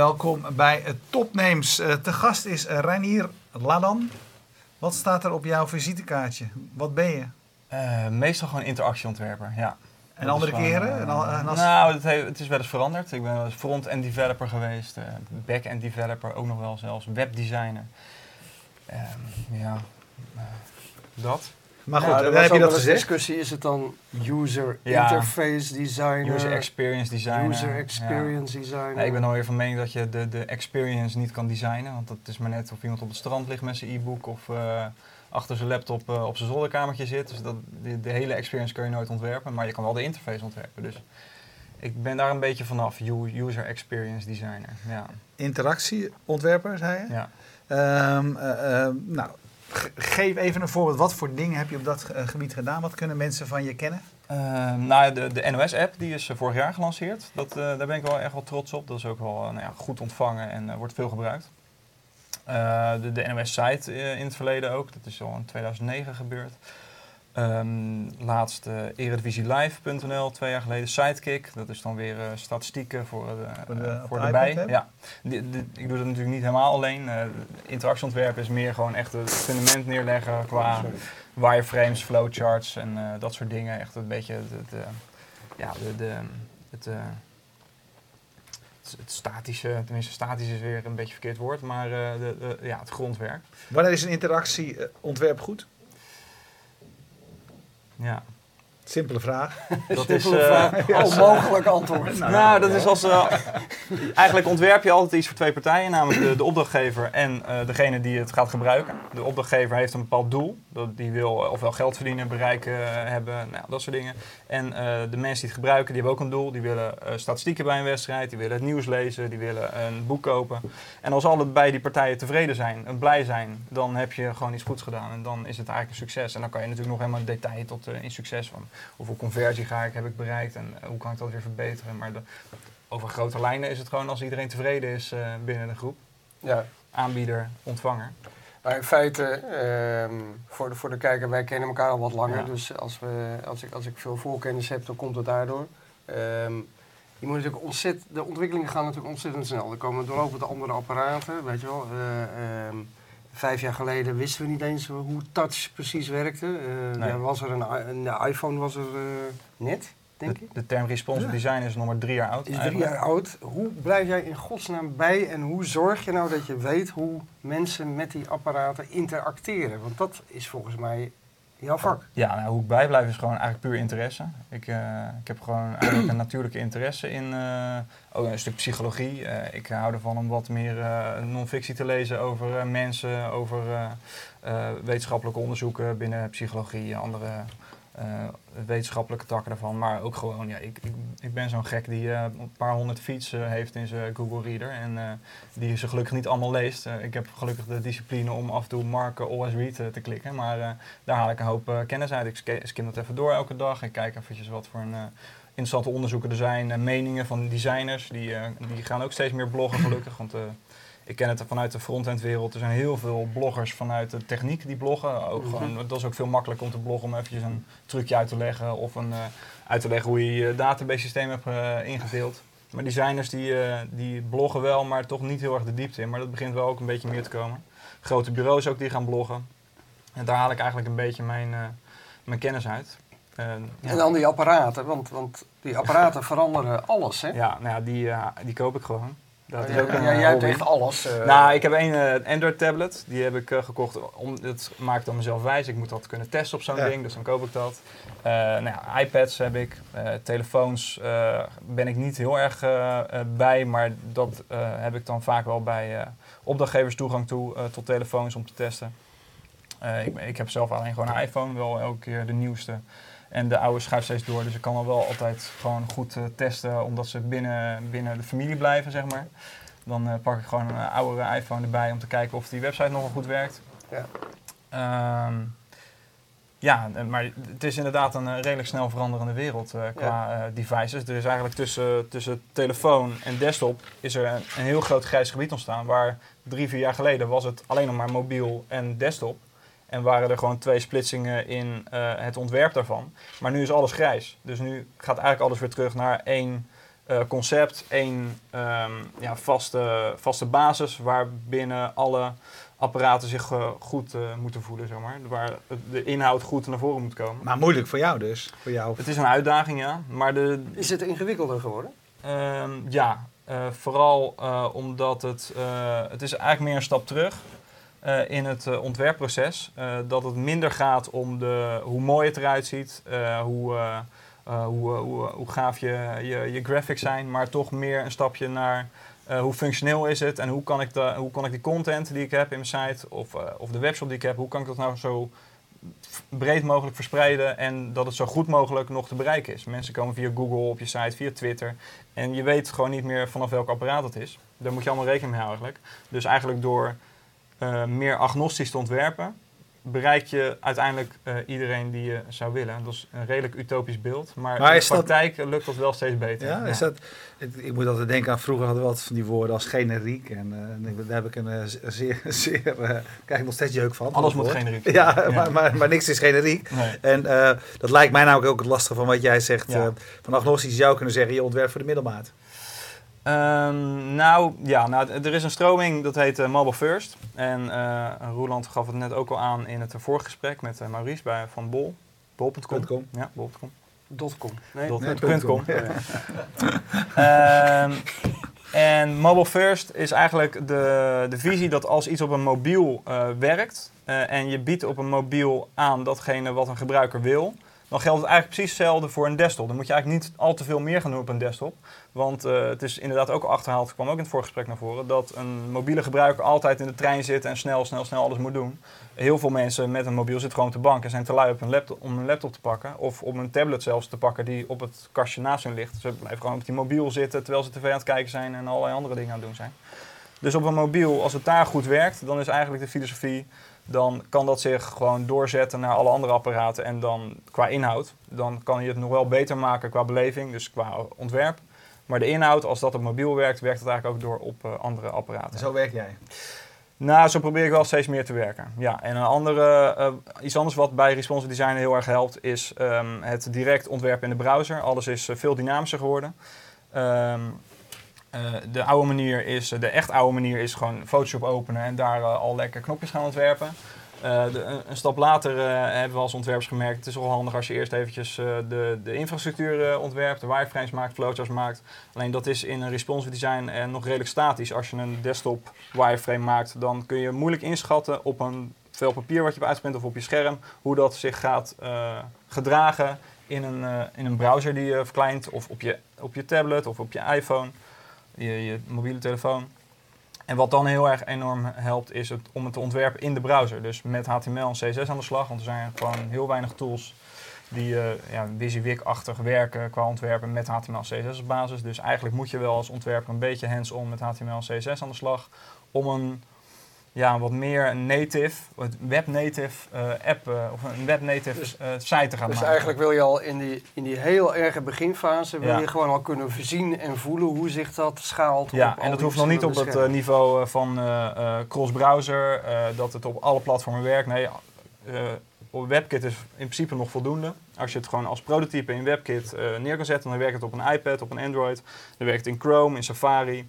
Welkom bij het Topnames. Uh, te gast is Reinier Ladan. Wat staat er op jouw visitekaartje? Wat ben je? Uh, meestal gewoon interactieontwerper, ja. En andere keren? En al, en als... Nou, het, heeft, het, is wel eens veranderd. Ik ben front-end developer geweest, back-end developer ook nog wel zelfs, webdesigner. Ehm, ja, dat. Maar goed, dan heb je dat gezegd. discussie is het dan user interface designer, user experience designer, user experience ja. designer. ik ben alweer van mening dat je de, de experience niet kan designen, want dat is maar net of iemand op het strand ligt met zijn e-book of uh, achter zijn laptop uh, op zijn zolderkamertje zit. Dus dat, de, de, hele experience kun je nooit ontwerpen, maar je kan wel de interface ontwerpen. Dus ik ben daar een beetje vanaf, user experience designer. Ja. Interactieontwerper, zei je? Ja. Um, uh, nou, geef even een voorbeeld. Wat voor dingen heb je op dat eh, gebied gedaan? Wat kunnen mensen van je kennen? Uh, nou, de, de NOS-app die is eh, vorig jaar gelanceerd. Dat, daar ben ik wel echt wel trots op. Dat is ook wel nou ja, goed ontvangen en wordt veel gebruikt. de, de NOS-site in het verleden ook. Dat is al in 2009 gebeurd. Um, laatst uh, eredivisielive.nl, twee jaar geleden Sidekick. Dat is dan weer uh, statistieken voor, de, voor, de, voor erbij. Ja. ik doe dat natuurlijk niet helemaal alleen. Uh, interactieontwerp is meer gewoon echt het fundament neerleggen qua wireframes, flowcharts en dat soort dingen. Echt een beetje de, ja, de, de, het, het statische, tenminste statisch is weer een beetje verkeerd woord, maar de, ja, het grondwerk. Wanneer is een interactieontwerp goed? Ja. Simpele vraag. Dat Simpele is uh, vraag. Onmogelijk antwoord. nou, nou, dat is als. Uh, eigenlijk ontwerp je altijd iets voor twee partijen, namelijk de, de opdrachtgever en uh, degene die het gaat gebruiken. De opdrachtgever heeft een bepaald doel. Dat, die wil ofwel geld verdienen, bereiken hebben, nou, dat soort dingen. En de mensen die het gebruiken, die hebben ook een doel. Die willen statistieken bij een wedstrijd, die willen het nieuws lezen, die willen een boek kopen. En als allebei die partijen tevreden zijn en blij zijn, dan heb je gewoon iets goeds gedaan. En dan is het eigenlijk een succes. En dan kan je natuurlijk nog helemaal detail tot in succes van hoeveel conversie ga ik, heb ik bereikt en hoe kan ik dat weer verbeteren. Maar de, over grote lijnen is het gewoon als iedereen tevreden is uh, binnen de groep. Ja. Aanbieder, ontvanger. Maar in feite, ehm, voor, de, voor de kijker, wij kennen elkaar al wat langer. Dus als, we, als, ik, als ik veel voorkennis heb, dan komt het daardoor. Um, je moet natuurlijk ontzettend, de ontwikkelingen gaan natuurlijk ontzettend snel. Er komen doorlopen de andere apparaten, weet je wel. Uh, Vijf jaar geleden wisten we niet eens hoe touch precies werkte. Uh, was er een, een, iPhone was er uh, net, denk de, ik. De term responsive design is nog maar drie jaar oud. Is drie jaar oud. Hoe blijf jij in godsnaam bij en hoe zorg je nou dat je weet hoe mensen met die apparaten interacteren? Want dat is volgens mij jouw vak. Ja, nou, hoe ik bijblijf is gewoon eigenlijk puur interesse. Ik, uh, ik heb gewoon eigenlijk een natuurlijke interesse in uh, ook een stuk psychologie. Uh, ik hou ervan om wat meer non-fictie te lezen over mensen, over wetenschappelijke onderzoeken binnen psychologie, andere uh, wetenschappelijke takken ervan. Maar ook gewoon, ja, ik, ik, ik ben zo'n gek die uh, een paar honderd fietsen heeft in zijn Google Reader. En die ze gelukkig niet allemaal leest. ik heb gelukkig de discipline om af en toe marken always read te klikken. Maar daar haal ik een hoop kennis uit. Ik skim dat even door elke dag. Ik kijk eventjes wat voor een interessante onderzoeken er zijn. meningen van designers. Die, die gaan ook steeds meer bloggen gelukkig. Want ik ken het vanuit de frontend wereld. Er zijn heel veel bloggers vanuit de techniek die bloggen. Ook mhm. gewoon, dat is ook veel makkelijker om te bloggen om eventjes een trucje uit te leggen. Of een, uh, uit te leggen hoe je je database systeem hebt uh, ingedeeld. Maar designers die, uh, die bloggen wel, maar toch niet heel erg de diepte in. Maar dat begint wel ook een beetje meer te komen. Grote bureaus ook die gaan bloggen. En daar haal ik eigenlijk een beetje mijn, mijn kennis uit. Ja. En dan die apparaten, want, want die apparaten veranderen alles, hè? Ja, nou ja, die, die koop ik gewoon. Dat is ook ja, jij hebt echt alles. Uh... Nou, ik heb een uh, Android tablet. Die heb ik gekocht. Om, dat maak ik dan mezelf wijs. Ik moet dat kunnen testen op zo'n ding. Dus dan koop ik dat. nou ja, iPads heb ik. telefoons ben ik niet heel erg bij. Maar dat heb ik dan vaak wel bij opdrachtgevers toegang toe tot telefoons om te testen. ik, ik heb zelf alleen gewoon een iPhone. Wel elke keer de nieuwste. En de oude schuift steeds door. Dus ik kan al wel altijd gewoon goed uh, testen, omdat ze binnen, binnen de familie blijven, zeg maar. Dan uh, pak ik gewoon een oudere iPhone erbij om te kijken of die website nog wel goed werkt. Ja. Um, ja, maar het is inderdaad een redelijk snel veranderende wereld uh, qua ja. devices. Er is eigenlijk tussen, tussen telefoon en desktop is er een, een heel groot grijs gebied ontstaan. Waar drie, vier jaar geleden was het alleen nog maar mobiel en desktop. En waren er gewoon twee splitsingen in uh, het ontwerp daarvan. Maar nu is alles grijs. Dus nu gaat eigenlijk alles weer terug naar één eh, concept, één ehm, ja, vaste, vaste basis waarbinnen alle apparaten zich eh, goed eh, moeten voelen, zeg maar. Waar de inhoud goed naar voren moet komen. Maar moeilijk voor jou dus. Voor jou. Het is een uitdaging, ja. Maar de, Is het ingewikkelder geworden? Ehm, ja, eh, vooral eh, omdat het, eh, het is eigenlijk meer een stap terug eh, in het eh, ontwerpproces. Eh, dat het minder gaat om de, hoe mooi het eruit ziet, hoe, hoe, hoe, hoe gaaf je, je, je graphics zijn, maar toch meer een stapje naar hoe functioneel is het en hoe kan, ik de, hoe kan ik die content die ik heb in mijn site of, of de webshop die ik heb, hoe kan ik dat nou zo breed mogelijk verspreiden en dat het zo goed mogelijk nog te bereiken is. Mensen komen via Google op je site, via Twitter en je weet gewoon niet meer vanaf welk apparaat het is. Daar moet je allemaal rekening mee houden eigenlijk. Dus eigenlijk door eh, meer agnostisch te ontwerpen, bereik je uiteindelijk eh, iedereen die je zou willen. Dat is een redelijk utopisch beeld, maar, Maar in de praktijk lukt dat wel steeds beter. Ja, is dat, ik, ik moet altijd denken aan vroeger hadden we wat van die woorden als generiek. En eh, daar heb ik een zeer, zeer krijg ik nog steeds jeuk van. Alles moet woord. generiek. Ja, Ja. Maar, maar, maar niks is generiek. Nee. En dat lijkt mij namelijk ook het lastige van wat jij zegt. Van agnostisch zou je kunnen zeggen, je ontwerpt voor de middelmaat. Ehm, nou, ja, nou, er is een stroming dat heet eh, Mobile First. En eh Roeland gaf het net ook al aan in het vorige gesprek met eh, Maurice bij, van Bol. Bol.com. .com. Ja, bol.com. Dotcom. Nee? Dot- Nee, punt com. Ja. Ehm, en Mobile First is eigenlijk de, de visie dat als iets op een mobiel eh, werkt eh, en je biedt op een mobiel aan datgene wat een gebruiker wil, dan geldt het eigenlijk precies hetzelfde voor een desktop. Dan moet je eigenlijk niet al te veel meer gaan doen op een desktop. Want eh, het is inderdaad ook achterhaald, het kwam ook in het voorgesprek naar voren, dat een mobiele gebruiker altijd in de trein zit en snel, snel, snel alles moet doen. Heel veel mensen met een mobiel zitten gewoon op de bank en zijn te lui op een laptop, om een laptop te pakken. Of om een tablet zelfs te pakken die op het kastje naast hun ligt. Ze blijven gewoon op die mobiel zitten terwijl ze tv aan het kijken zijn en allerlei andere dingen aan het doen zijn. Dus op een mobiel, als het daar goed werkt, dan is eigenlijk de filosofie, dan kan dat zich gewoon doorzetten naar alle andere apparaten. En dan qua inhoud, dan kan je het nog wel beter maken qua beleving, dus qua ontwerp. Maar de inhoud, als dat op mobiel werkt, werkt het eigenlijk ook door op eh, andere apparaten. Zo werk jij. Nou, zo probeer ik wel steeds meer te werken. Ja, en een andere, eh, iets anders wat bij responsive design heel erg helpt, is ehm, het direct ontwerpen in de browser. Alles is eh, veel dynamischer geworden. Ehm, eh, de oude manier is, de echt oude manier is gewoon Photoshop openen en daar al lekker knopjes gaan ontwerpen. Eh, een, stap later eh, hebben we als ontwerpers gemerkt, het is wel handig als je eerst eventjes eh, de, de infrastructuur ontwerpt, de wireframes maakt, flowcharts maakt. Alleen dat is in een responsive design nog redelijk statisch. Als je een desktop wireframe maakt, dan kun je moeilijk inschatten op een vel papier wat je hebt uitgeprint of op je scherm, hoe dat zich gaat gedragen in een, in een browser die je verkleint, of op je, op je tablet of op je iPhone, je, je mobiele telefoon. En wat dan heel erg enorm helpt, is het, om het te ontwerpen in de browser. Dus met HTML en CSS aan de slag, want er zijn gewoon heel weinig tools die uh, ja, WYSIWYG-achtig werken qua ontwerpen met HTML en CSS als basis. Dus eigenlijk moet je wel als ontwerper een beetje hands-on met HTML en CSS aan de slag om een ja, wat meer native, web-native uh, app uh, of een web-native Dus- uh, site te gaan Dus maken. eigenlijk wil je al in die, in die heel erge beginfase, wil Ja. je gewoon al kunnen voorzien en voelen hoe zich dat schaalt. Ja, op en dat hoeft nog niet op het eh, niveau eh, van eh, eh, cross-browser, eh, dat het op alle platformen werkt. Nee, eh, op WebKit is in principe nog voldoende. Als je het gewoon als prototype in WebKit eh, neer kan zetten, dan werkt het op een iPad, op een Android. Dan werkt het in Chrome, in Safari.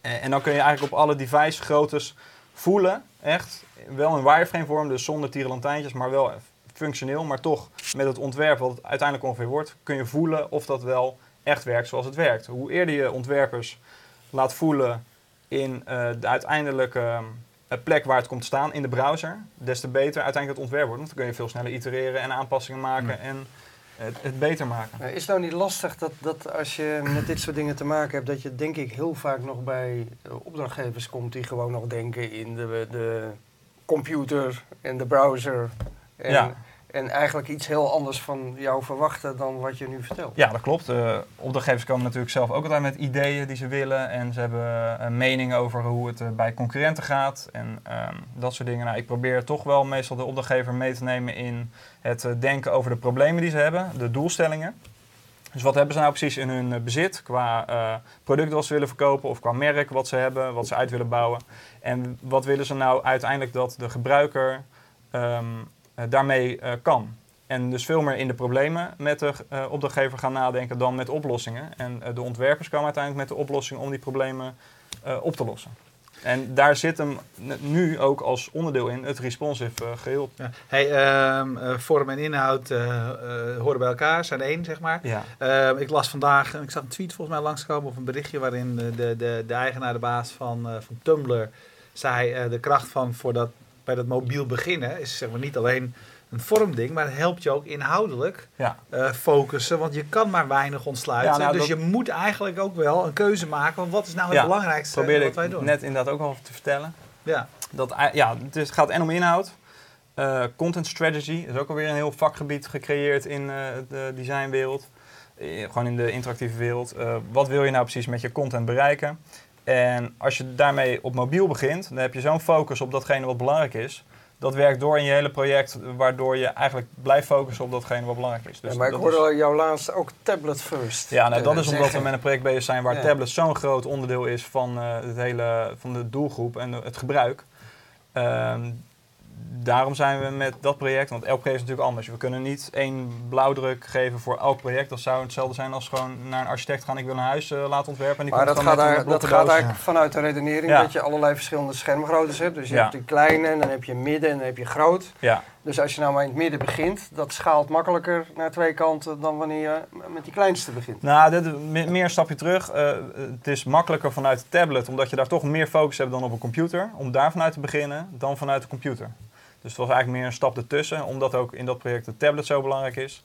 Eh, en dan kun je eigenlijk op alle device groottes voelen, echt, wel in wireframe vorm, dus zonder tierenlantijntjes, maar wel functioneel, maar toch met het ontwerp wat het uiteindelijk ongeveer wordt, kun je voelen of dat wel echt werkt zoals het werkt. Hoe eerder je ontwerpers laat voelen in eh, de uiteindelijke eh, plek waar het komt staan in de browser, des te beter uiteindelijk het ontwerp wordt. Want dan kun je veel sneller itereren en aanpassingen maken en het, het beter maken. Is het nou niet lastig dat, dat als je met dit soort dingen te maken hebt, dat je denk ik heel vaak nog bij eh, opdrachtgevers komt die gewoon nog denken in de, de computer en de browser. En, Ja. En eigenlijk iets heel anders van jou verwachten dan wat je nu vertelt. Ja, dat klopt. Uh, opdrachtgevers komen natuurlijk zelf ook altijd met ideeën die ze willen. En ze hebben uh, meningen over hoe het uh, bij concurrenten gaat. En um, dat soort dingen. Nou, ik probeer toch wel meestal de opdrachtgever mee te nemen in het eh, denken over de problemen die ze hebben, de doelstellingen. Dus wat hebben ze nou precies in hun bezit qua product wat ze willen verkopen of qua merk wat ze hebben, wat ze uit willen bouwen. En wat willen ze nou uiteindelijk dat de gebruiker um, daarmee uh, kan. En dus veel meer in de problemen met de eh, opdrachtgever gaan nadenken dan met oplossingen. En eh, de ontwerpers komen uiteindelijk met de oplossing om die problemen eh, op te lossen. En daar zit hem nu ook als onderdeel in het responsive eh, geheel. Ja. Hey, eh, vorm en inhoud eh, eh, horen bij elkaar, zijn één, zeg maar. Ja. Ehm, ik las vandaag, ik zag een tweet volgens mij langskomen of een berichtje waarin de, de, de, de eigenaar, de baas van, eh, van Tumblr, zei eh, de kracht van voor dat, bij dat mobiel beginnen is zeg maar niet alleen een vormding, maar het helpt je ook inhoudelijk Ja. eh, focussen, want je kan maar weinig ontsluiten. Ja, nou, dus dat- je moet eigenlijk ook wel een keuze maken van wat is nou het Ja, belangrijkste Probeerde wat wij ik doen. net inderdaad ook al te vertellen. Ja. Dat, ei- ja, het, het gaat en om inhoud. Eh, content strategy is ook alweer een heel vakgebied gecreëerd in eh, de designwereld. Eh, gewoon in de interactieve wereld. Eh, wat wil je nou precies met je content bereiken? En als je daarmee op mobiel begint, dan heb je zo'n focus op datgene wat belangrijk is. Dat werkt door in je hele project, waardoor je eigenlijk blijft focussen op datgene wat belangrijk is. Dus Ja, maar ik hoorde is- jou laatst ook tablet first. ja, nou, eh, dat is omdat we met een project bezig zijn waar Ja. tablet zo'n groot onderdeel is van, eh, het hele, van de doelgroep en het gebruik. Ehm, daarom zijn we met dat project, want elk project is natuurlijk anders. We kunnen niet één blauwdruk geven voor elk project. Dat zou hetzelfde zijn als gewoon naar een architect gaan. Ik wil een huis eh, laten ontwerpen. En die Maar komt dat gaat, daar, dat gaat eigenlijk vanuit de redenering Ja. dat je allerlei verschillende schermgroottes hebt. Dus je Ja. hebt die kleine, en dan heb je midden en dan heb je groot. Ja, Dus als je nou maar in het midden begint, dat schaalt makkelijker naar twee kanten dan wanneer je met die kleinste begint. Nou, dit, me- meer een stapje terug. Eh, het is makkelijker vanuit de tablet, omdat je daar toch meer focus hebt dan op een computer. Om daar vanuit te beginnen dan vanuit de computer. Dus het was eigenlijk meer een stap ertussen, omdat ook in dat project de tablet zo belangrijk is.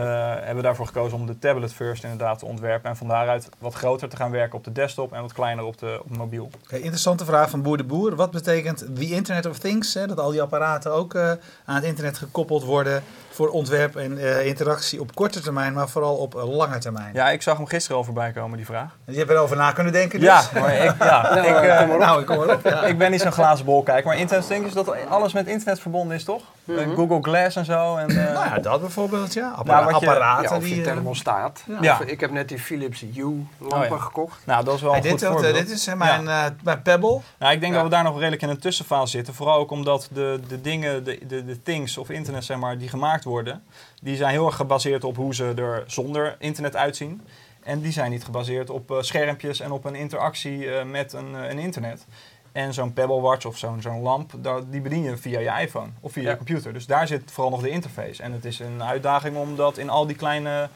eh, hebben we daarvoor gekozen om de tablet first inderdaad te ontwerpen. En van daaruit wat groter te gaan werken op de desktop en wat kleiner op de op mobiel. Interessante vraag van Boer de Boer. Wat betekent the Internet of Things? Hè, dat al die apparaten ook eh, aan het internet gekoppeld worden voor ontwerp en eh, interactie op korte termijn, maar vooral op eh, lange termijn. Ja, ik zag hem gisteren al voorbij komen, die vraag. Dus je hebt erover na kunnen denken dus? Ja, maar ik, ja, Nou, ik, eh, eh, kom maar op. Nou, ik kom erop. Ja. ik ben niet zo'n glazen bol kijker, maar Internet Things is dat alles met internet verbonden is, toch? Mhm. Google Glass en zo. En, eh, Nou ja, dat bijvoorbeeld, ja. Appara- Nou, apparaten Ja, of die... je thermostaat. Ja. Of, ik heb net die Philips Hue lampen Oh, ja. gekocht. nou, dat is wel hey, een dit, goed voorbeeld. dit is mijn, eh, mijn Pebble. Nou, ik denk Ja. dat we daar nog redelijk in een tussenfase zitten. Vooral ook omdat de, de dingen, de, de, de things of internet, zeg maar, die gemaakt worden, die zijn heel erg gebaseerd op hoe ze er zonder internet uitzien. En die zijn niet gebaseerd op eh, schermpjes en op een interactie eh, met een, eh, een internet. En zo'n Pebble Watch of zo'n zo'n lamp, daar- die bedien je via je iPhone of via Ja. je computer. Dus daar zit vooral nog de interface. En het is een uitdaging om dat in al die kleine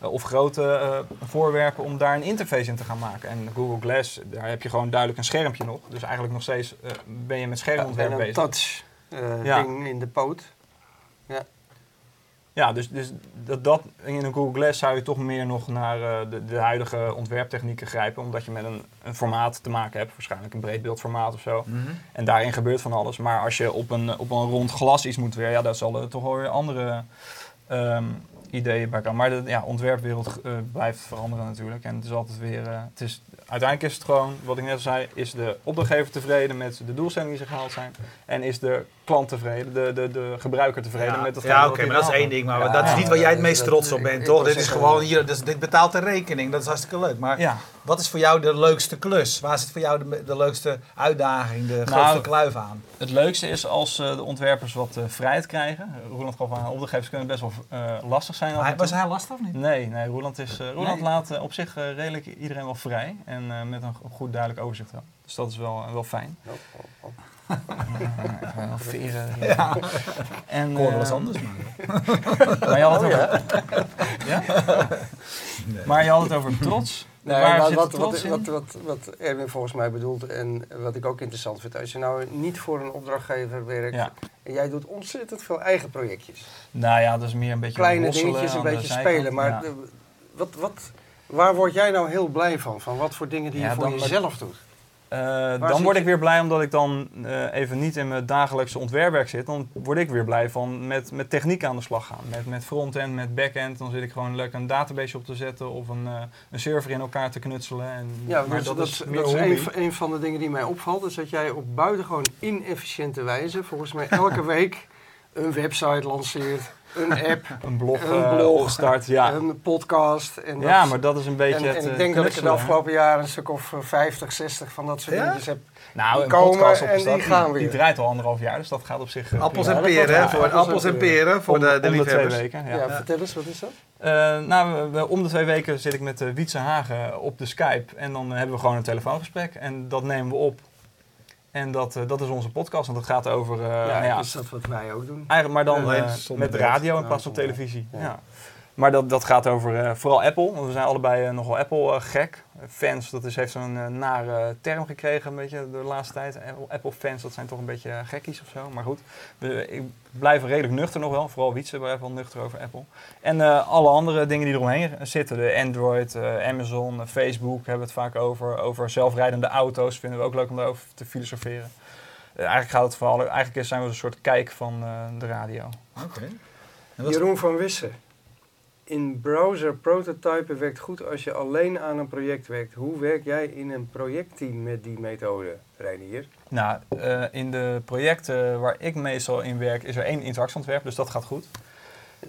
of grote voorwerpen, om daar een interface in te gaan maken. En Google Glass, daar heb je gewoon duidelijk een schermpje nog. Dus eigenlijk nog steeds ben je met schermontwerp een bezig. touch eh, Ja. ding in de poot. Ja, dus, dus dat, dat in een Google Glass zou je toch meer nog naar eh, de, de huidige ontwerptechnieken grijpen. Omdat je met een, een formaat te maken hebt, waarschijnlijk een breedbeeldformaat of zo. En daarin gebeurt van alles. Maar als je op een, op een rond glas iets moet weer, ja, daar zal er toch wel weer andere ehm, ideeën bij komen. Maar de ja, ontwerpwereld eh, blijft veranderen natuurlijk. En het is altijd weer. eh, het is, uiteindelijk is het gewoon, wat ik net al zei, is de opdrachtgever tevreden met de doelstellingen die ze gehaald zijn. En is de klant tevreden, de, de, de gebruiker tevreden Ja, met dat ja oké, maar dat is één ding. Maar Ja, dat is niet waar jij het meest dat- trots op bent, ik toch? Dit is gewoon hier, dus dit betaalt de rekening. Dat is hartstikke leuk. Maar Ja. wat is voor jou de leukste klus? Waar zit voor jou de, de leukste uitdaging, de grootste Nou, kluif aan? Het leukste is als eh, de ontwerpers wat eh, vrijheid krijgen. Roland gaf aan, opdrachtgevers kunnen best wel eh, lastig zijn. toe. was hij lastig of niet? Nee, nee Roland, is, eh, Roland Nee? laat op zich redelijk iedereen wel vrij. En eh, met een goed duidelijk overzicht wel. Dus dat is wel, wel fijn. wel veren. Ja, En, ik eh, wel eens anders. Maar. Maar je had het Oh, over, ja? maar je had het over trots. Nee, Waar maar zit wat, de wat, trots in? wat, wat, wat Erwin volgens mij bedoelt en wat ik ook interessant vind. Als je nou niet voor een opdrachtgever werkt Ja. en jij doet ontzettend veel eigen projectjes. Nou ja, dat is meer een beetje Kleine dingetjes, een beetje spelen. Maar Ja. de- wat, wat, waar word jij nou heel blij van? Van wat voor dingen die Ja, je voor dan- jezelf doet? Eh, dan word ik weer blij omdat ik dan eh, even niet in mijn dagelijkse ontwerpwerk zit. Dan word ik weer blij van met, met techniek aan de slag gaan. Met, met frontend, met backend. Dan zit ik gewoon leuk een database op te zetten of een, eh, een server in elkaar te knutselen. En, Ja, maar dat, is, dat een van de dingen die mij opvalt. Is dat jij op buitengewoon inefficiënte wijze, volgens mij elke week, een website lanceert. een app, Een blog, Een eh, blog. opgestart, ja. een podcast. En ja, maar dat is een beetje en, het en ik eh, denk dat ik de afgelopen jaren een stuk of eh, 50, 60 van dat soort Ja? dingetjes heb. Nou, die een komen podcast en opgestart, die gaan die, weer. draait al anderhalf jaar, dus dat gaat op zich... eh, Appels en peren, hè? Voor appels appels en en peren, voor om, de, de om de twee weken, Ja. ja. vertel eens, wat is dat? Eh, nou, we- we- om de twee weken zit ik met uh, Wietse Hagen op de Skype. En dan eh, hebben we gewoon een telefoongesprek. En dat nemen we op. En dat, eh, dat is onze podcast. En dat gaat over... eh, ja, nou ja, is dat wat wij ook doen. Eigenlijk, maar dan eh, met radio in plaats van televisie. Ja. ja. Maar dat, dat gaat over eh, vooral Apple. Want we zijn allebei nogal Apple-gek. Fans, dat is, heeft zo'n eh, nare term gekregen een beetje de laatste tijd. Apple- Apple-fans, dat zijn toch een beetje eh, gekkies of zo. Maar goed, we, ik blijf redelijk nuchter nog wel. Vooral Wietse blijft wel nuchter over Apple. En eh, alle andere dingen die eromheen zitten. De Android, Amazon, Facebook hebben we het vaak over. Over zelfrijdende auto's vinden we ook leuk om daarover te filosoferen. Eh, eigenlijk gaat het vooral, eigenlijk zijn we een soort kijk van eh, de radio. Oké. Jeroen van Wissen. In browser prototypen werkt goed als je alleen aan een project werkt. Hoe werk jij in een projectteam met die methode, Reinier? Nou, eh, in de projecten waar ik meestal in werk is er één interactieontwerp, dus dat gaat goed.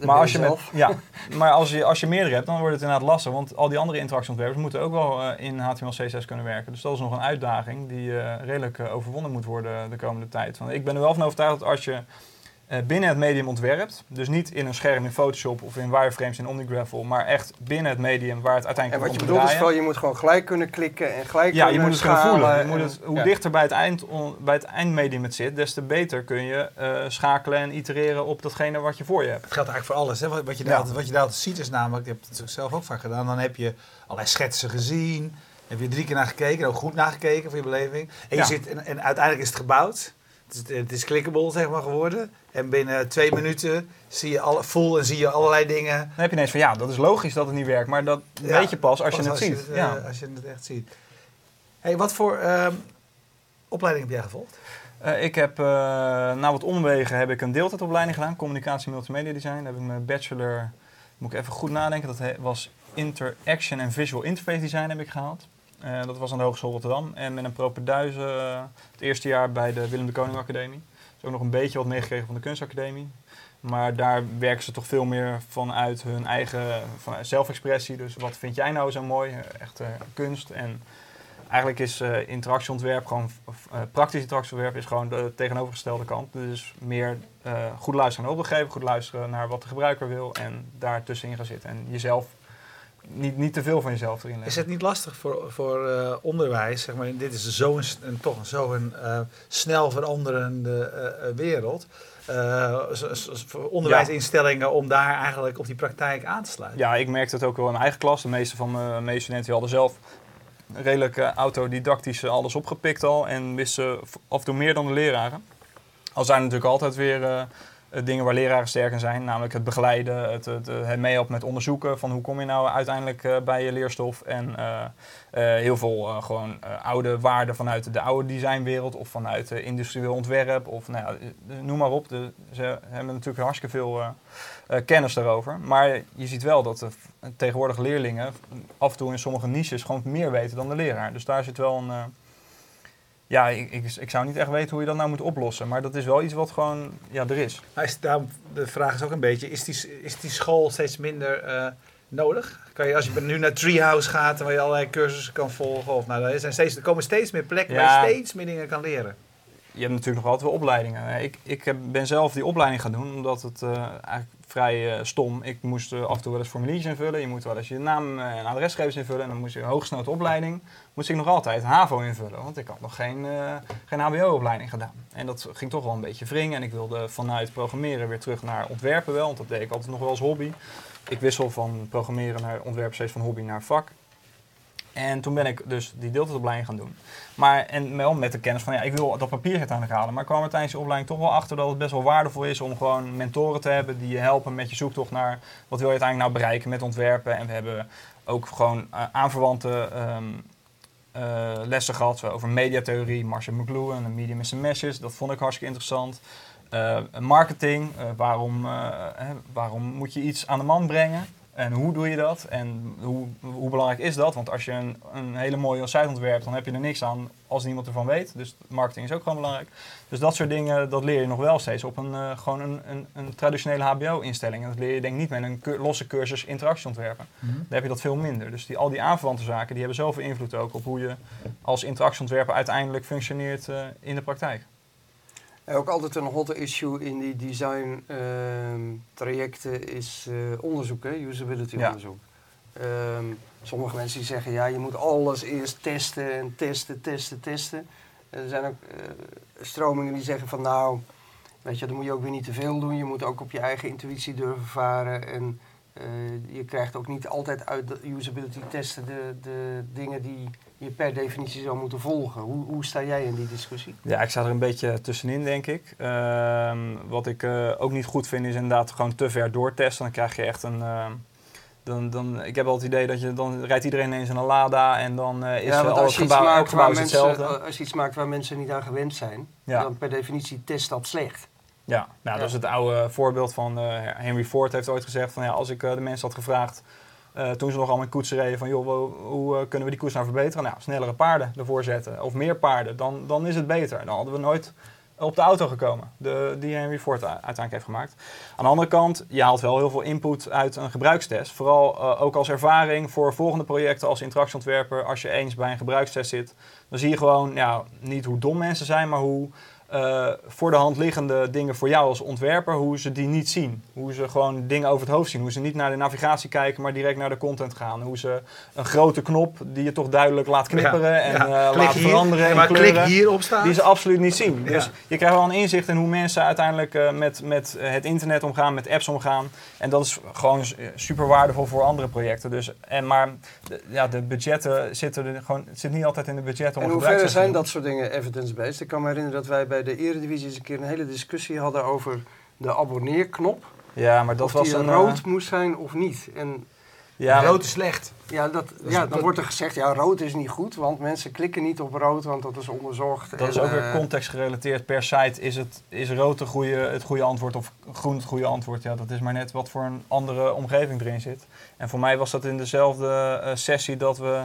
maar als je, met, ja, maar als je, als je meerdere hebt, dan wordt het inderdaad lastig. Want al die andere interactieontwerpers moeten ook wel eh, in HTML, CSS kunnen werken. Dus dat is nog een uitdaging die eh, redelijk overwonnen moet worden de komende tijd. Want ik ben er wel van overtuigd dat als je binnen het medium ontwerpt, dus niet in een scherm in Photoshop of in wireframes in OmniGraffle, maar echt binnen het medium waar het En uiteindelijk wat je bedoelt is wel, je moet gewoon gelijk kunnen klikken en gelijk Ja, je moet het schalen voelen. Je en- moet het, hoe ja. dichter bij het, eind, on- bij het eindmedium het zit, des te beter kun je eh, schakelen en itereren op datgene wat je voor je hebt. Het geldt eigenlijk voor alles. Hè? Wat, wat, je daar, Ja. altijd- wat je daar altijd ziet is namelijk, ik heb het zelf ook vaak gedaan, dan heb je allerlei schetsen gezien, heb je drie keer naar gekeken, ook goed nagekeken voor je beleving. En, je Ja. zit, en, en uiteindelijk is het gebouwd. Het is, het is clickable, zeg maar, geworden. En binnen twee minuten zie je alle, voel en zie je allerlei dingen. Dan heb je ineens van ja, dat is logisch dat het niet werkt, maar dat Ja, weet je pas als je het ziet. eh, ja. Als je het echt ziet. Hey, wat voor ehm, opleiding heb jij gevolgd? Eh, ik heb eh, na wat omwegen heb ik een deeltijdopleiding gedaan, communicatie multimedia design. Daar heb ik mijn bachelor, moet ik even goed nadenken, dat was interaction en visual interface design heb ik gehaald. Eh, dat was aan de Hogeschool Rotterdam. En met een propeduize eh, het eerste jaar bij de Willem de Koning Academie. Dus ook nog een beetje wat meegekregen van de kunstacademie. Maar daar werken ze toch veel meer vanuit hun eigen zelfexpressie. Dus wat vind jij nou zo mooi? Eh, Echt eh, kunst. En eigenlijk is interactieontwerp gewoon, praktisch interactieontwerp is gewoon de tegenovergestelde kant. Dus meer goed luisteren naar opdrachtgever, goed luisteren naar wat de gebruiker wil en daar tussenin gaan zitten. En jezelf, niet, niet te veel van jezelf erin leggen. Is het niet lastig voor, voor eh, onderwijs? Zeg maar, dit is zo'n een, toch zo'n eh, snel veranderende eh, wereld. Eh, zo- zo- voor onderwijsinstellingen om daar eigenlijk op die praktijk aan te sluiten. Ja, ik merkte het ook wel in mijn eigen klas. De meeste van mijn medestudenten die hadden zelf redelijk autodidactisch alles opgepikt al. En wisten af en toe meer dan de leraren. Al zijn er natuurlijk altijd weer dingen waar leraren sterk in zijn. Namelijk het begeleiden, het, het, eh, het met onderzoeken. Van hoe kom je nou uiteindelijk eh, bij je leerstof. En eh, eh, heel veel eh, gewoon eh, oude waarden vanuit de oude designwereld. Of vanuit eh, industrieel ontwerp. Of nou ja, eh, noem maar op. De, ze hebben natuurlijk hartstikke veel... eh, eh, kennis daarover. Maar je ziet wel dat de tegenwoordig leerlingen af en toe in sommige niches gewoon meer weten dan de leraar. Dus daar zit wel een. Ja, ik, ik, ik zou niet echt weten hoe je dat nou moet oplossen. Maar dat is wel iets wat gewoon ja, er is. Maar is, daarom, de vraag is ook een beetje, is die, is die school steeds minder eh, nodig? Kan je, als je nu naar Treehouse gaat en waar je allerlei cursussen kan volgen, of nou, er, zijn steeds, er komen steeds meer plekken waar je steeds meer dingen kan leren. Je hebt natuurlijk nog altijd wel opleidingen. Ik, ik heb, ben zelf die opleiding gaan doen omdat het eh, eigenlijk vrij eh, stom. Ik moest eh, af en toe wel eens formuliertjes invullen. Je moet wel eens je naam eh, en adresgegevens invullen. En dan moest je een hooggesnode opleiding. Moest ik nog altijd HAVO invullen. Want ik had nog geen, geen HBO-opleiding gedaan. En dat ging toch wel een beetje wringen. En ik wilde vanuit programmeren weer terug naar ontwerpen wel. Want dat deed ik altijd nog wel als hobby. Ik wissel van programmeren naar ontwerpen steeds van hobby naar vak. En toen ben ik dus die deeltijdopleiding gaan doen. Maar en wel met de kennis van ja, ik wil dat papier uiteindelijk halen. Maar ik kwam er tijdens de opleiding toch wel achter dat het best wel waardevol is om gewoon mentoren te hebben die je helpen met je zoektocht naar wat wil je uiteindelijk nou bereiken met ontwerpen. En we hebben ook gewoon eh, aanverwante ehm, eh, lessen gehad over mediatheorie, Marshall McLuhan en Medium a Meshes. Dat vond ik hartstikke interessant. Eh, marketing, waarom, hè, waarom moet je iets aan de man brengen? En hoe doe je dat? En hoe, hoe belangrijk is dat? Want als je een, een hele mooie site ontwerpt, dan heb je er niks aan als niemand ervan weet. Dus marketing is ook gewoon belangrijk. Dus dat soort dingen, dat leer je nog wel steeds op een, uh, gewoon een, een, een, traditionele HBO-instelling. En dat leer je denk ik niet met een losse cursus interactieontwerpen. Mm Dan heb je dat veel minder. Dus die, al die aanverwante zaken, die hebben zoveel invloed ook op hoe je als interactieontwerper uiteindelijk functioneert uh, in de praktijk. Ook altijd een hot issue in die design ehm, trajecten is uh, onderzoek, hè? usability onderzoek. Ehm, sommige mensen die zeggen, ja, je moet alles eerst testen en testen, testen, testen. Er zijn ook uh, stromingen die zeggen van, nou, weet je, dan moet je ook weer niet te veel doen. Je moet ook op je eigen intuïtie durven varen. En uh, je krijgt ook niet altijd uit de usability testen de, de dingen die je per definitie zou moeten volgen. Hoe, hoe sta jij in die discussie? Ja, ik sta er een beetje tussenin, denk ik. Uh, wat ik uh, ook niet goed vind, is inderdaad gewoon te ver doortesten. Dan krijg je echt een. Uh, dan, dan, ik heb al het idee dat je dan rijdt iedereen ineens in een Lada en dan is ja, al het gebouw, elk gebouw hetzelfde. Als je iets maakt waar mensen niet aan gewend zijn, ja. dan per definitie test dat slecht. Ja, nou, ja. dat is het oude voorbeeld van Henry Ford heeft ooit gezegd van ja, als ik de mensen had gevraagd uh, toen ze nog allemaal in koetsen reden van, joh, hoe, uh, kunnen we die koers nou verbeteren? Nou, snellere paarden ervoor zetten of meer paarden, dan, dan is het beter. Dan hadden we nooit op de auto gekomen, de, die Henry Ford uiteindelijk heeft gemaakt. Aan de andere kant, je haalt wel heel veel input uit een gebruikstest. Vooral uh, ook als ervaring voor volgende projecten als interactieontwerper. Als je eens bij een gebruikstest zit, dan zie je gewoon ja, niet hoe dom mensen zijn, maar hoe uh, voor de hand liggende dingen voor jou als ontwerper, hoe ze die niet zien. Hoe ze gewoon dingen over het hoofd zien. Hoe ze niet naar de navigatie kijken, maar direct naar de content gaan. Hoe ze een grote knop die je toch duidelijk laat knipperen en ja. Uh, laten veranderen. En maar klik hierop staat. Die ze absoluut niet zien. Dus je krijgt wel een inzicht in hoe mensen uiteindelijk uh, met, met het internet omgaan, met apps omgaan. En dat is gewoon super waardevol voor andere projecten. Dus, en, maar de, ja, de budgetten zitten er gewoon, het zit niet altijd in de budgetten om En hoe ver zijn dat soort dingen evidence-based? Ik kan me herinneren dat wij bij de Eredivisie eens een keer een hele discussie hadden over de abonneerknop. Ja, maar dat of was die een rood uh, moest zijn of niet. En ja, rood is slecht. Ja, dat, ja dan wordt er gezegd, ja, rood is niet goed, want mensen klikken niet op rood, want dat is onderzocht. Dat is ook weer contextgerelateerd. Per site is, het, is rood het goede, het goede antwoord of groen het goede antwoord. Ja, dat is maar net wat voor een andere omgeving erin zit. En voor mij was dat in dezelfde uh, sessie dat we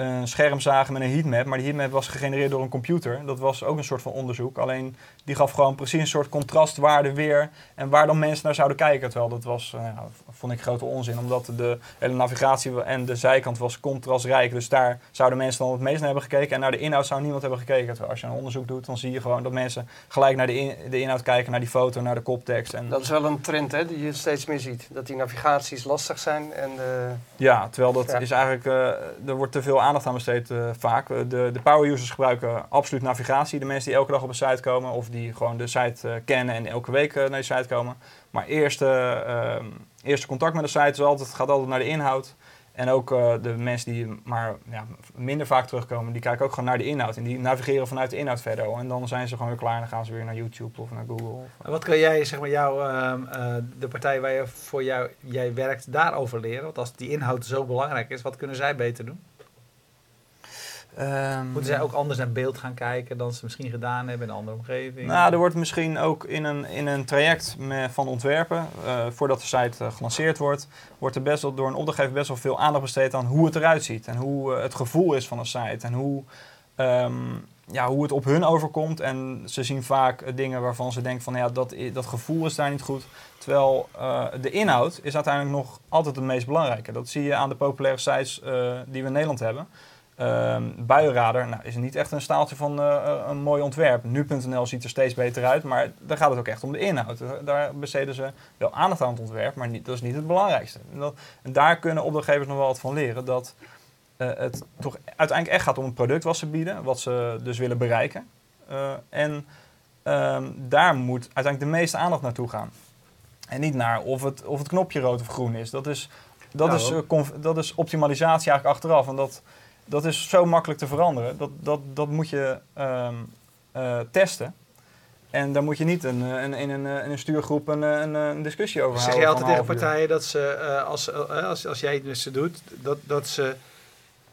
een scherm zagen met een heatmap. Maar die heatmap was gegenereerd door een computer. Dat was ook een soort van onderzoek. Alleen die gaf gewoon precies een soort contrastwaarde weer. En waar dan mensen naar zouden kijken. Terwijl dat was, uh, vond ik grote onzin. Omdat de hele navigatie en de zijkant was contrastrijk. Dus daar zouden mensen dan het meest naar hebben gekeken. En naar de inhoud zou niemand hebben gekeken. Terwijl als je een onderzoek doet, dan zie je gewoon dat mensen gelijk naar de, in, de inhoud kijken. Naar die foto, naar de koptekst. En dat is wel een trend hè, die je steeds meer ziet. Dat die navigaties lastig zijn. En de... Ja, terwijl dat ja. is eigenlijk, uh, er wordt te veel aandacht aan besteed uh, vaak. De, de power users gebruiken absoluut navigatie. De mensen die elke dag op een site komen of die gewoon de site uh, kennen en elke week naar die site komen. Maar eerste, uh, eerste contact met de site is altijd, gaat altijd naar de inhoud. En ook de mensen die maar ja, minder vaak terugkomen, die kijken ook gewoon naar de inhoud. En die navigeren vanuit de inhoud verder. En dan zijn ze gewoon weer klaar en dan gaan ze weer naar YouTube of naar Google. Of, wat kan jij, zeg maar, jou, ehm, de partij waar je voor jou, jij werkt, daarover leren? Want als die inhoud zo belangrijk is, wat kunnen zij beter doen? Um, Moeten zij ook anders naar beeld gaan kijken dan ze misschien gedaan hebben in een andere omgeving? Nou, er wordt misschien ook in een, in een traject van ontwerpen, uh, voordat de site uh, gelanceerd wordt, wordt er best wel door een opdrachtgever best wel veel aandacht besteed aan hoe het eruit ziet. En hoe uh, het gevoel is van een site. En hoe, um, ja, hoe het op hun overkomt. En ze zien vaak dingen waarvan ze denken van ja, dat, dat gevoel is daar niet goed. Terwijl de inhoud is uiteindelijk nog altijd het meest belangrijke. Dat zie je aan de populaire sites die we in Nederland hebben. Um, buienradar nou, is niet echt een staaltje van uh, een mooi ontwerp. Nu.nl ziet er steeds beter uit, maar daar gaat het ook echt om de inhoud. Daar besteden ze wel aandacht aan het ontwerp, maar niet, dat is niet het belangrijkste. En, dat, en daar kunnen opdrachtgevers nog wel wat van leren. Dat uh, het toch uiteindelijk echt gaat om het product wat ze bieden, wat ze dus willen bereiken. Uh, en um, daar moet uiteindelijk de meeste aandacht naartoe gaan. En niet naar of het, of het knopje rood of groen is. Dat is, dat nou, is, dat is optimalisatie eigenlijk achteraf. En dat dat is zo makkelijk te veranderen. Dat, dat, dat moet je um, uh, testen. En daar moet je niet een, een, in, een, in een stuurgroep een, een, een discussie over houden. Zeg je altijd tegen partijen dat ze, uh, als, uh, als, als jij het dus doet, dat, dat ze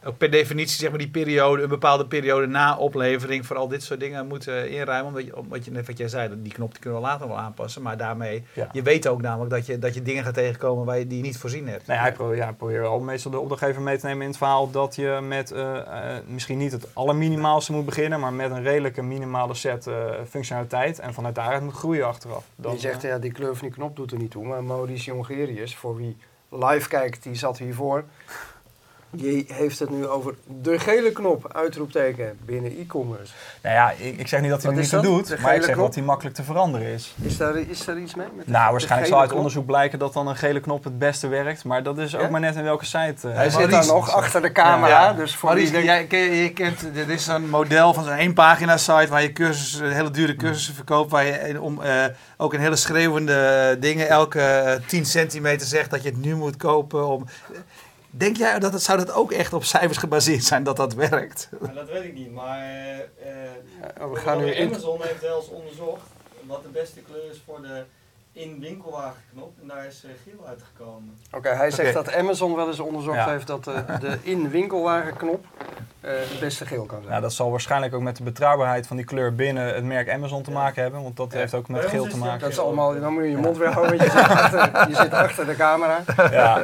ook per definitie zeg maar die periode, een bepaalde periode na oplevering voor al dit soort dingen moeten inruimen. Omdat je, omdat je net wat jij zei, die knop die kunnen we later wel aanpassen. Maar daarmee, Ja. je weet ook namelijk dat je, dat je dingen gaat tegenkomen waar je, die je niet voorzien hebt. Nee, hij pro ja, probeert al meestal de opdrachtgever mee te nemen in het verhaal dat je met eh, eh, misschien niet het allerminimaalste moet beginnen, maar met een redelijke minimale set eh, functionaliteit. En vanuit daaruit moet groeien achteraf. Dan, je zegt, ja, die kleur van die knop doet er niet toe. Maar Maurice Jongerius, voor wie live kijkt, die zat hiervoor. Die heeft het nu over de gele knop, uitroepteken, binnen e-commerce. nou ja, ik, ik zeg niet dat hij is niet dat? doet, maar ik zeg knop? dat hij makkelijk te veranderen is. Is daar, is daar iets mee? Met de- Nou, waarschijnlijk zal uit knop? onderzoek blijken dat dan een gele knop het beste werkt, maar dat is ook Ja? maar net in welke site. eh, Hij zit daar nog achter de camera, Ja. dus voor Maurice, jij, ken- je kent, dit is een model van zo'n één pagina site waar je cursussen, hele dure cursussen verkoopt. Waar je eh, om, eh, ook een hele schreeuwende dingen elke eh, 10 centimeter zegt dat je het nu moet kopen. Om, denk jij dat het, zou dat ook echt op cijfers gebaseerd zijn dat dat werkt? Maar dat weet ik niet, maar eh, eh, Oh, we gaan nu in... Amazon heeft wel eens onderzocht wat de beste kleur is voor de in winkelwagenknop en daar is eh, geel uitgekomen. Oké, hij zegt dat Amazon wel eens onderzocht Ja. heeft dat de, de in-winkelwagenknop eh het beste geel kan zijn. Nou, dat zal waarschijnlijk ook met de betrouwbaarheid van die kleur binnen het merk Amazon te Ja. maken hebben, want dat Ja. heeft ook met geel te maken. Dat is allemaal, dan moet je je mond weer houden, want je zit achter, je zit achter de camera. Ja.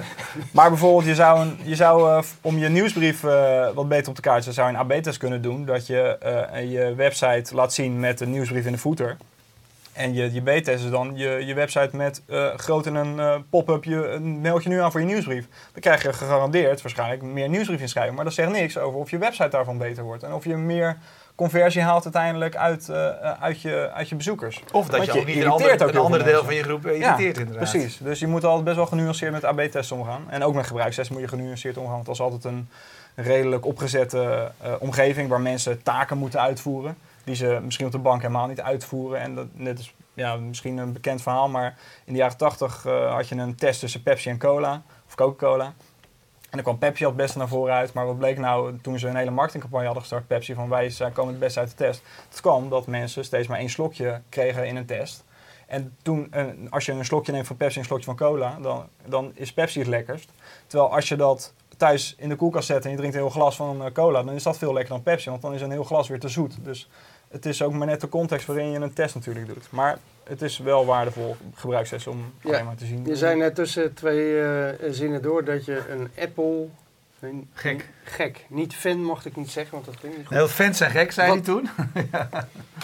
Maar bijvoorbeeld, je zou, een, je zou eh, om je nieuwsbrief eh, wat beter op de kaart te zetten, zou je een AB-test kunnen doen. Dat je eh, je website laat zien met de nieuwsbrief in de footer. En je, je B-test is dan je, je website met eh, groot in een eh, pop-up, je, een meld je nu aan voor je nieuwsbrief. Dan krijg je gegarandeerd waarschijnlijk meer nieuwsbrief inschrijven. Maar dat zegt niks over of je website daarvan beter wordt. En of je meer conversie haalt uiteindelijk uit, eh, uit, je, uit je bezoekers. Of dat Want je ook niet een ander, een veel deel van je groep irriteert inderdaad. Precies, dus je moet altijd best wel genuanceerd met AB-testen omgaan. En ook met gebruikstesten moet je genuanceerd omgaan. Want dat is altijd een redelijk opgezette omgeving waar mensen taken moeten uitvoeren. Die ze misschien op de bank helemaal niet uitvoeren. En dat is ja, misschien een bekend verhaal, maar in de jaren 80 eh, had je een test tussen Pepsi en cola, of Coca-Cola. En dan kwam Pepsi al het beste naar voren uit. Maar wat bleek nou toen ze een hele marketingcampagne hadden gestart, Pepsi, van wij komen het beste uit de test. Het kwam dat mensen steeds maar één slokje kregen in een test. En toen, als je een slokje neemt van Pepsi en een slokje van cola, dan, dan is Pepsi het lekkerst. Terwijl als je dat thuis in de koelkast zet en je drinkt een heel glas van eh, cola, dan is dat veel lekkerder dan Pepsi, want dan is een heel glas weer te zoet. Dus het is ook maar net de context waarin je een test natuurlijk doet. Maar het is wel waardevol gebruikstest om Ja, alleen maar te zien. Je zei net tussen twee eh, zinnen door dat je een Apple... Een, Gek. Gek. Niet fan mocht ik niet zeggen, want dat klinkt niet goed. Heel fans zijn gek, zei Wat- hij toen.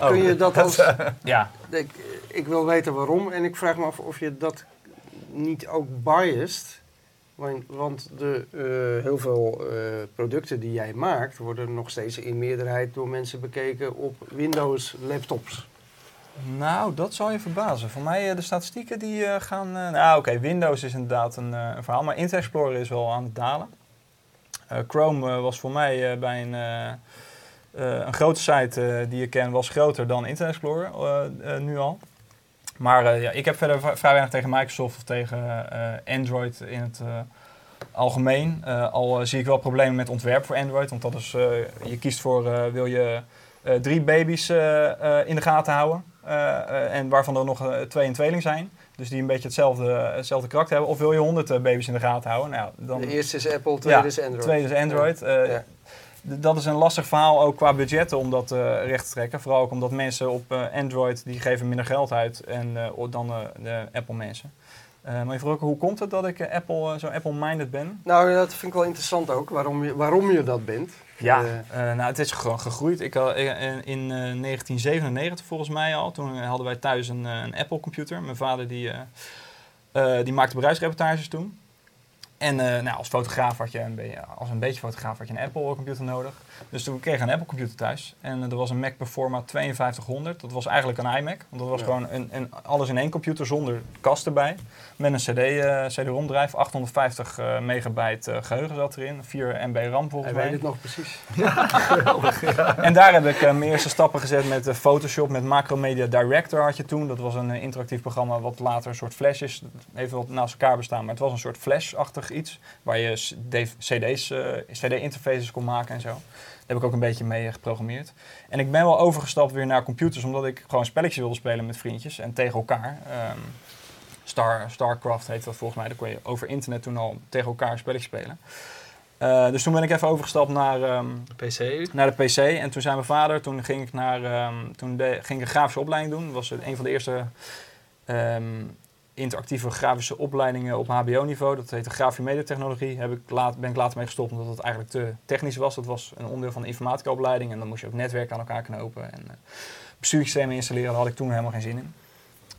Oh, Kun je dat als... Ja, Ik, ik wil weten waarom en ik vraag me af of je dat niet ook biased. Want, de, eh, heel veel eh, producten die jij maakt worden nog steeds in meerderheid door mensen bekeken op Windows laptops. Nou, dat zal je verbazen. Voor mij, eh, de statistieken die gaan... nou, oké, Windows is inderdaad een, een verhaal, maar Internet Explorer is wel aan het dalen. Chrome was voor mij bij een, een grote site die ik ken, was groter dan Internet Explorer, nu al. Maar eh, ja, ik heb verder vrij weinig tegen Microsoft of tegen eh, Android in het eh, algemeen. Al zie ik wel problemen met ontwerp voor Android, want dat is, je kiest voor, wil je drie baby's in de gaten houden. en waarvan er nog twee en tweeling zijn. Dus die een beetje hetzelfde, hetzelfde karakter hebben. Of wil je honderd baby's in de gaten houden? Nou, dan De eerste is Apple, tweede Ja, is Android. tweede is Android. Ja. Dat is een lastig verhaal ook qua budgetten om dat eh, recht te trekken. Vooral ook omdat mensen op eh, Android, die geven minder geld uit en, eh, dan de Apple mensen. Maar je vroeg ook, hoe komt het dat ik Apple, zo Apple-minded ben? Nou, dat vind ik wel interessant ook, waarom je, waarom je dat bent. Ja, nou, het is gewoon gegroeid. Ik, in in eh, 1997 volgens mij al, toen hadden wij thuis een, een Apple computer. Mijn vader die, die maakte bedrijfsreportages toen. En eh, nou, als fotograaf had je een als een beetje fotograaf had je een Apple computer nodig. Dus toen kreeg ik een Apple computer thuis. En eh, er was een Mac Performa 5200. Dat was eigenlijk een iMac. Want dat was Ja. gewoon een, een, alles in één computer zonder kast erbij. Met een CD, eh CD-ROM drive. 850 eh, megabyte eh, geheugen zat erin. 4 MB RAM volgens hij mij. weet het nog precies. En daar heb ik mijn eerste stappen gezet met Photoshop, met Macromedia Director had je toen. Dat was een interactief programma wat later een soort flash is. Even wat naast elkaar bestaan, maar het was een soort flash-achtig iets. Waar je CD's, eh, CD-interfaces kon maken en zo. Daar heb ik ook een beetje mee eh, geprogrammeerd. En ik ben wel overgestapt weer naar computers, omdat ik gewoon spelletjes wilde spelen met vriendjes en tegen elkaar. Ehm, Star, Starcraft heet dat volgens mij. Daar kon je over internet toen al tegen elkaar spelletjes spelen. Eh, dus toen ben ik even overgestapt naar, ehm, PC. naar de PC. En toen zei mijn vader, toen ging ik naar ehm, toen de, ging ik een grafische opleiding doen. Dat was een van de eerste interactieve grafische opleidingen op HBO-niveau. Dat heette grafische mediatechnologie. Heb ik laat, ben ik later mee gestopt omdat het eigenlijk te technisch was. Dat was een onderdeel van de informatica-opleiding. En dan moest je ook netwerken aan elkaar knopen. En uh, bestuurssystemen installeren, daar had ik toen helemaal geen zin in.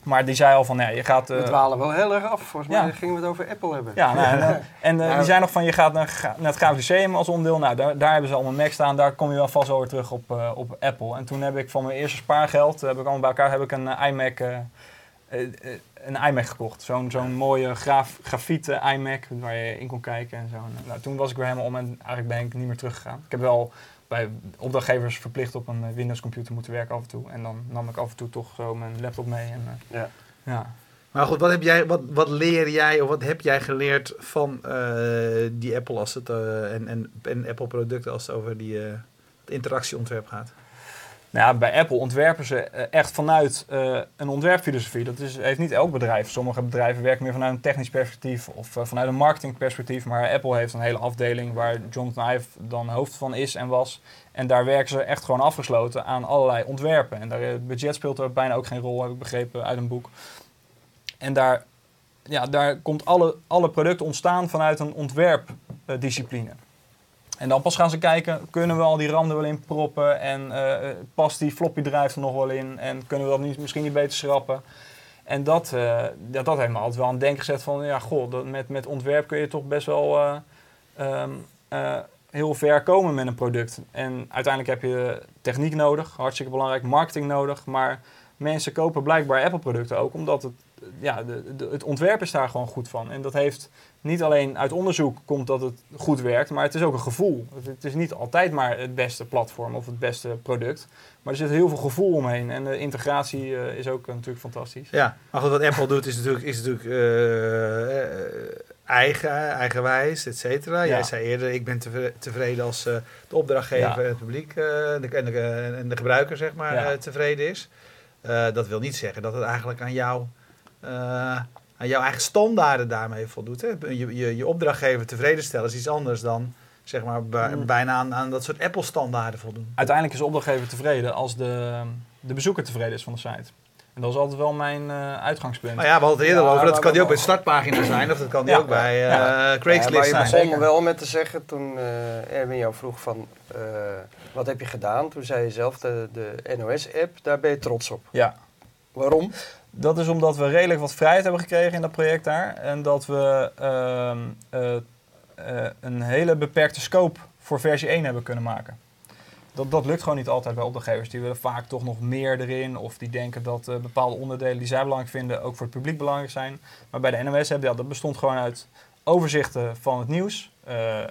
Maar die zei al van, nee, je gaat... Uh, we dwalen wel heel erg af. Volgens mij ja. gingen we het over Apple hebben. Ja, nou, en, en uh, nou, die zei nog van, je gaat naar, naar het grafisch als onderdeel. Nou, daar, daar hebben ze allemaal Mac staan. Daar kom je wel vast wel weer terug op, op Apple. En toen heb ik van mijn eerste spaargeld, heb ik allemaal bij elkaar, heb ik een iMac... een iMac gekocht. Zo'n zo'n mooie graf, grafiete iMac waar je in kon kijken en zo. Nou, toen was ik weer helemaal om en eigenlijk ben ik niet meer teruggegaan. Ik heb wel bij opdrachtgevers verplicht op een Windows computer moeten werken af en toe. En dan nam ik af en toe toch zo mijn laptop mee. En, uh, ja. ja. Maar goed, wat, heb jij, wat, wat leer jij of wat heb jij geleerd van uh, die Apple als het, uh, en, en, en Apple producten als het over die interactieontwerp gaat? Nou bij Apple ontwerpen ze echt vanuit uh, een ontwerpfilosofie. Dat is, heeft niet elk bedrijf. Sommige bedrijven werken meer vanuit een technisch perspectief of uh, vanuit een marketingperspectief. Maar Apple heeft een hele afdeling waar Jonathan Ive dan hoofd van is en was. En daar werken ze echt gewoon afgesloten aan allerlei ontwerpen. En daar, het budget speelt er bijna ook geen rol, heb ik begrepen uit een boek. En daar, ja, daar komt alle, alle producten ontstaan vanuit een ontwerpdiscipline. En dan pas gaan ze kijken, kunnen we al die RAM er wel in proppen en uh, past die floppy drive er nog wel in en kunnen we dat niet, misschien niet beter schrappen. En dat, uh, dat, dat heeft me altijd wel aan het denken gezet van, ja goh, dat met, met ontwerp kun je toch best wel um, heel ver komen met een product. En uiteindelijk heb je techniek nodig, hartstikke belangrijk, marketing nodig, maar mensen kopen blijkbaar Apple producten ook omdat het, ja, de, het ontwerp is daar gewoon goed van. En dat heeft niet alleen uit onderzoek komt dat het goed werkt, maar het is ook een gevoel. Het is niet altijd maar het beste platform of het beste product. Maar er zit heel veel gevoel omheen en de integratie uh, is ook uh, natuurlijk fantastisch. Ja, maar goed, wat Apple doet is natuurlijk, is natuurlijk uh, eigen, eigenwijs, et cetera. Ja. Jij zei eerder, ik ben tevreden als de opdrachtgever ja. en het publiek de, en, de, en, de, gebruiker zeg maar, ja. tevreden is. dat wil niet zeggen dat het eigenlijk aan jou aan jouw eigen standaarden daarmee voldoet. Hè? Je, je, je opdrachtgever tevreden stellen is iets anders dan zeg maar, Mm. bijna aan, aan dat soort Apple-standaarden voldoen. Uiteindelijk is de opdrachtgever tevreden als de, de bezoeker tevreden is van de site. En dat is altijd wel mijn uh, uitgangspunt. Maar ja, we hadden het eerder ja, over. Dat kan die ook bij de startpagina zijn of dat kan die ja, ook bij uh, ja. Craigslist zijn. Maar je begon wel met te zeggen toen uh, Erwin jou vroeg van wat heb je gedaan? Toen zei je zelf de, de NOS-app, daar ben je trots op. Ja. Waarom? Dat is omdat we redelijk wat vrijheid hebben gekregen in dat project daar. En dat we uh, uh, uh, een hele beperkte scope voor versie 1 hebben kunnen maken. Dat, dat lukt gewoon niet altijd bij opdrachtgevers. Die willen vaak toch nog meer erin. Of die denken dat bepaalde onderdelen die zij belangrijk vinden ook voor het publiek belangrijk zijn. Maar bij de NOS hebben ja, dat bestond gewoon uit overzichten van het nieuws.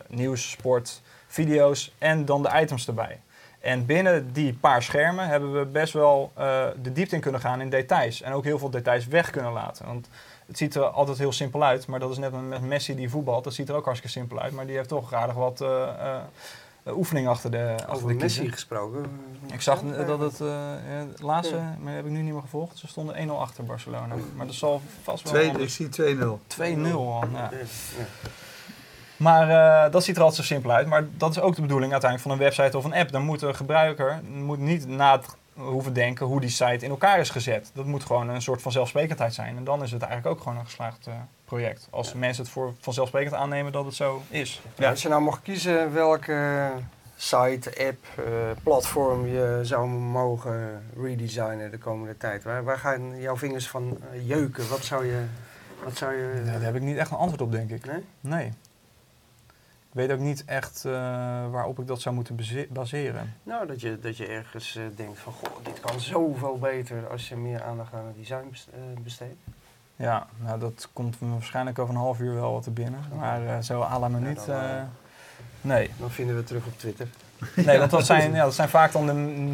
nieuws, sport, video's en dan de items erbij. En binnen die paar schermen hebben we best wel uh, de diepte in kunnen gaan in details. En ook heel veel details weg kunnen laten. Want het ziet er altijd heel simpel uit. Maar dat is net met Messi die voetbalt. Dat ziet er ook hartstikke simpel uit. Maar die heeft toch aardig wat uh, uh, oefening achter de Over achter de Messi kiezen. gesproken. Ik zag dat het het laatste, ja. maar heb ik nu niet meer gevolgd. Ze stonden 1-0 achter Barcelona. Maar dat zal vast wel... Twee, ik zie 2-0. 2-0 al, ja. Maar uh, dat ziet er altijd zo simpel uit. Maar dat is ook de bedoeling uiteindelijk van een website of een app. Dan moet de gebruiker moet niet na het hoeven denken hoe die site in elkaar is gezet. Dat moet gewoon een soort van zelfsprekendheid zijn. En dan is het eigenlijk ook gewoon een geslaagd uh, project. Als ja. mensen het voor vanzelfsprekend aannemen dat het zo is. Ja, als je nou mocht kiezen welke site, app, uh, platform je zou mogen redesignen de komende tijd. Waar, waar gaan jouw vingers van jeuken? Wat zou je... Wat zou je ja, daar heb ik niet echt een antwoord op, denk ik. Nee? Nee. Ik weet ook niet echt uh, waarop ik dat zou moeten baseren. Nou, dat je, dat je ergens uh, denkt van, goh, dit kan zoveel beter als je meer aandacht aan het design besteedt. Ja, nou dat komt me waarschijnlijk over een half uur wel wat te binnen. Maar uh, zo à la minuut, ja, nee. Dan vinden we het terug op Twitter. Nee, want dat zijn, ja, dat zijn vaak dan de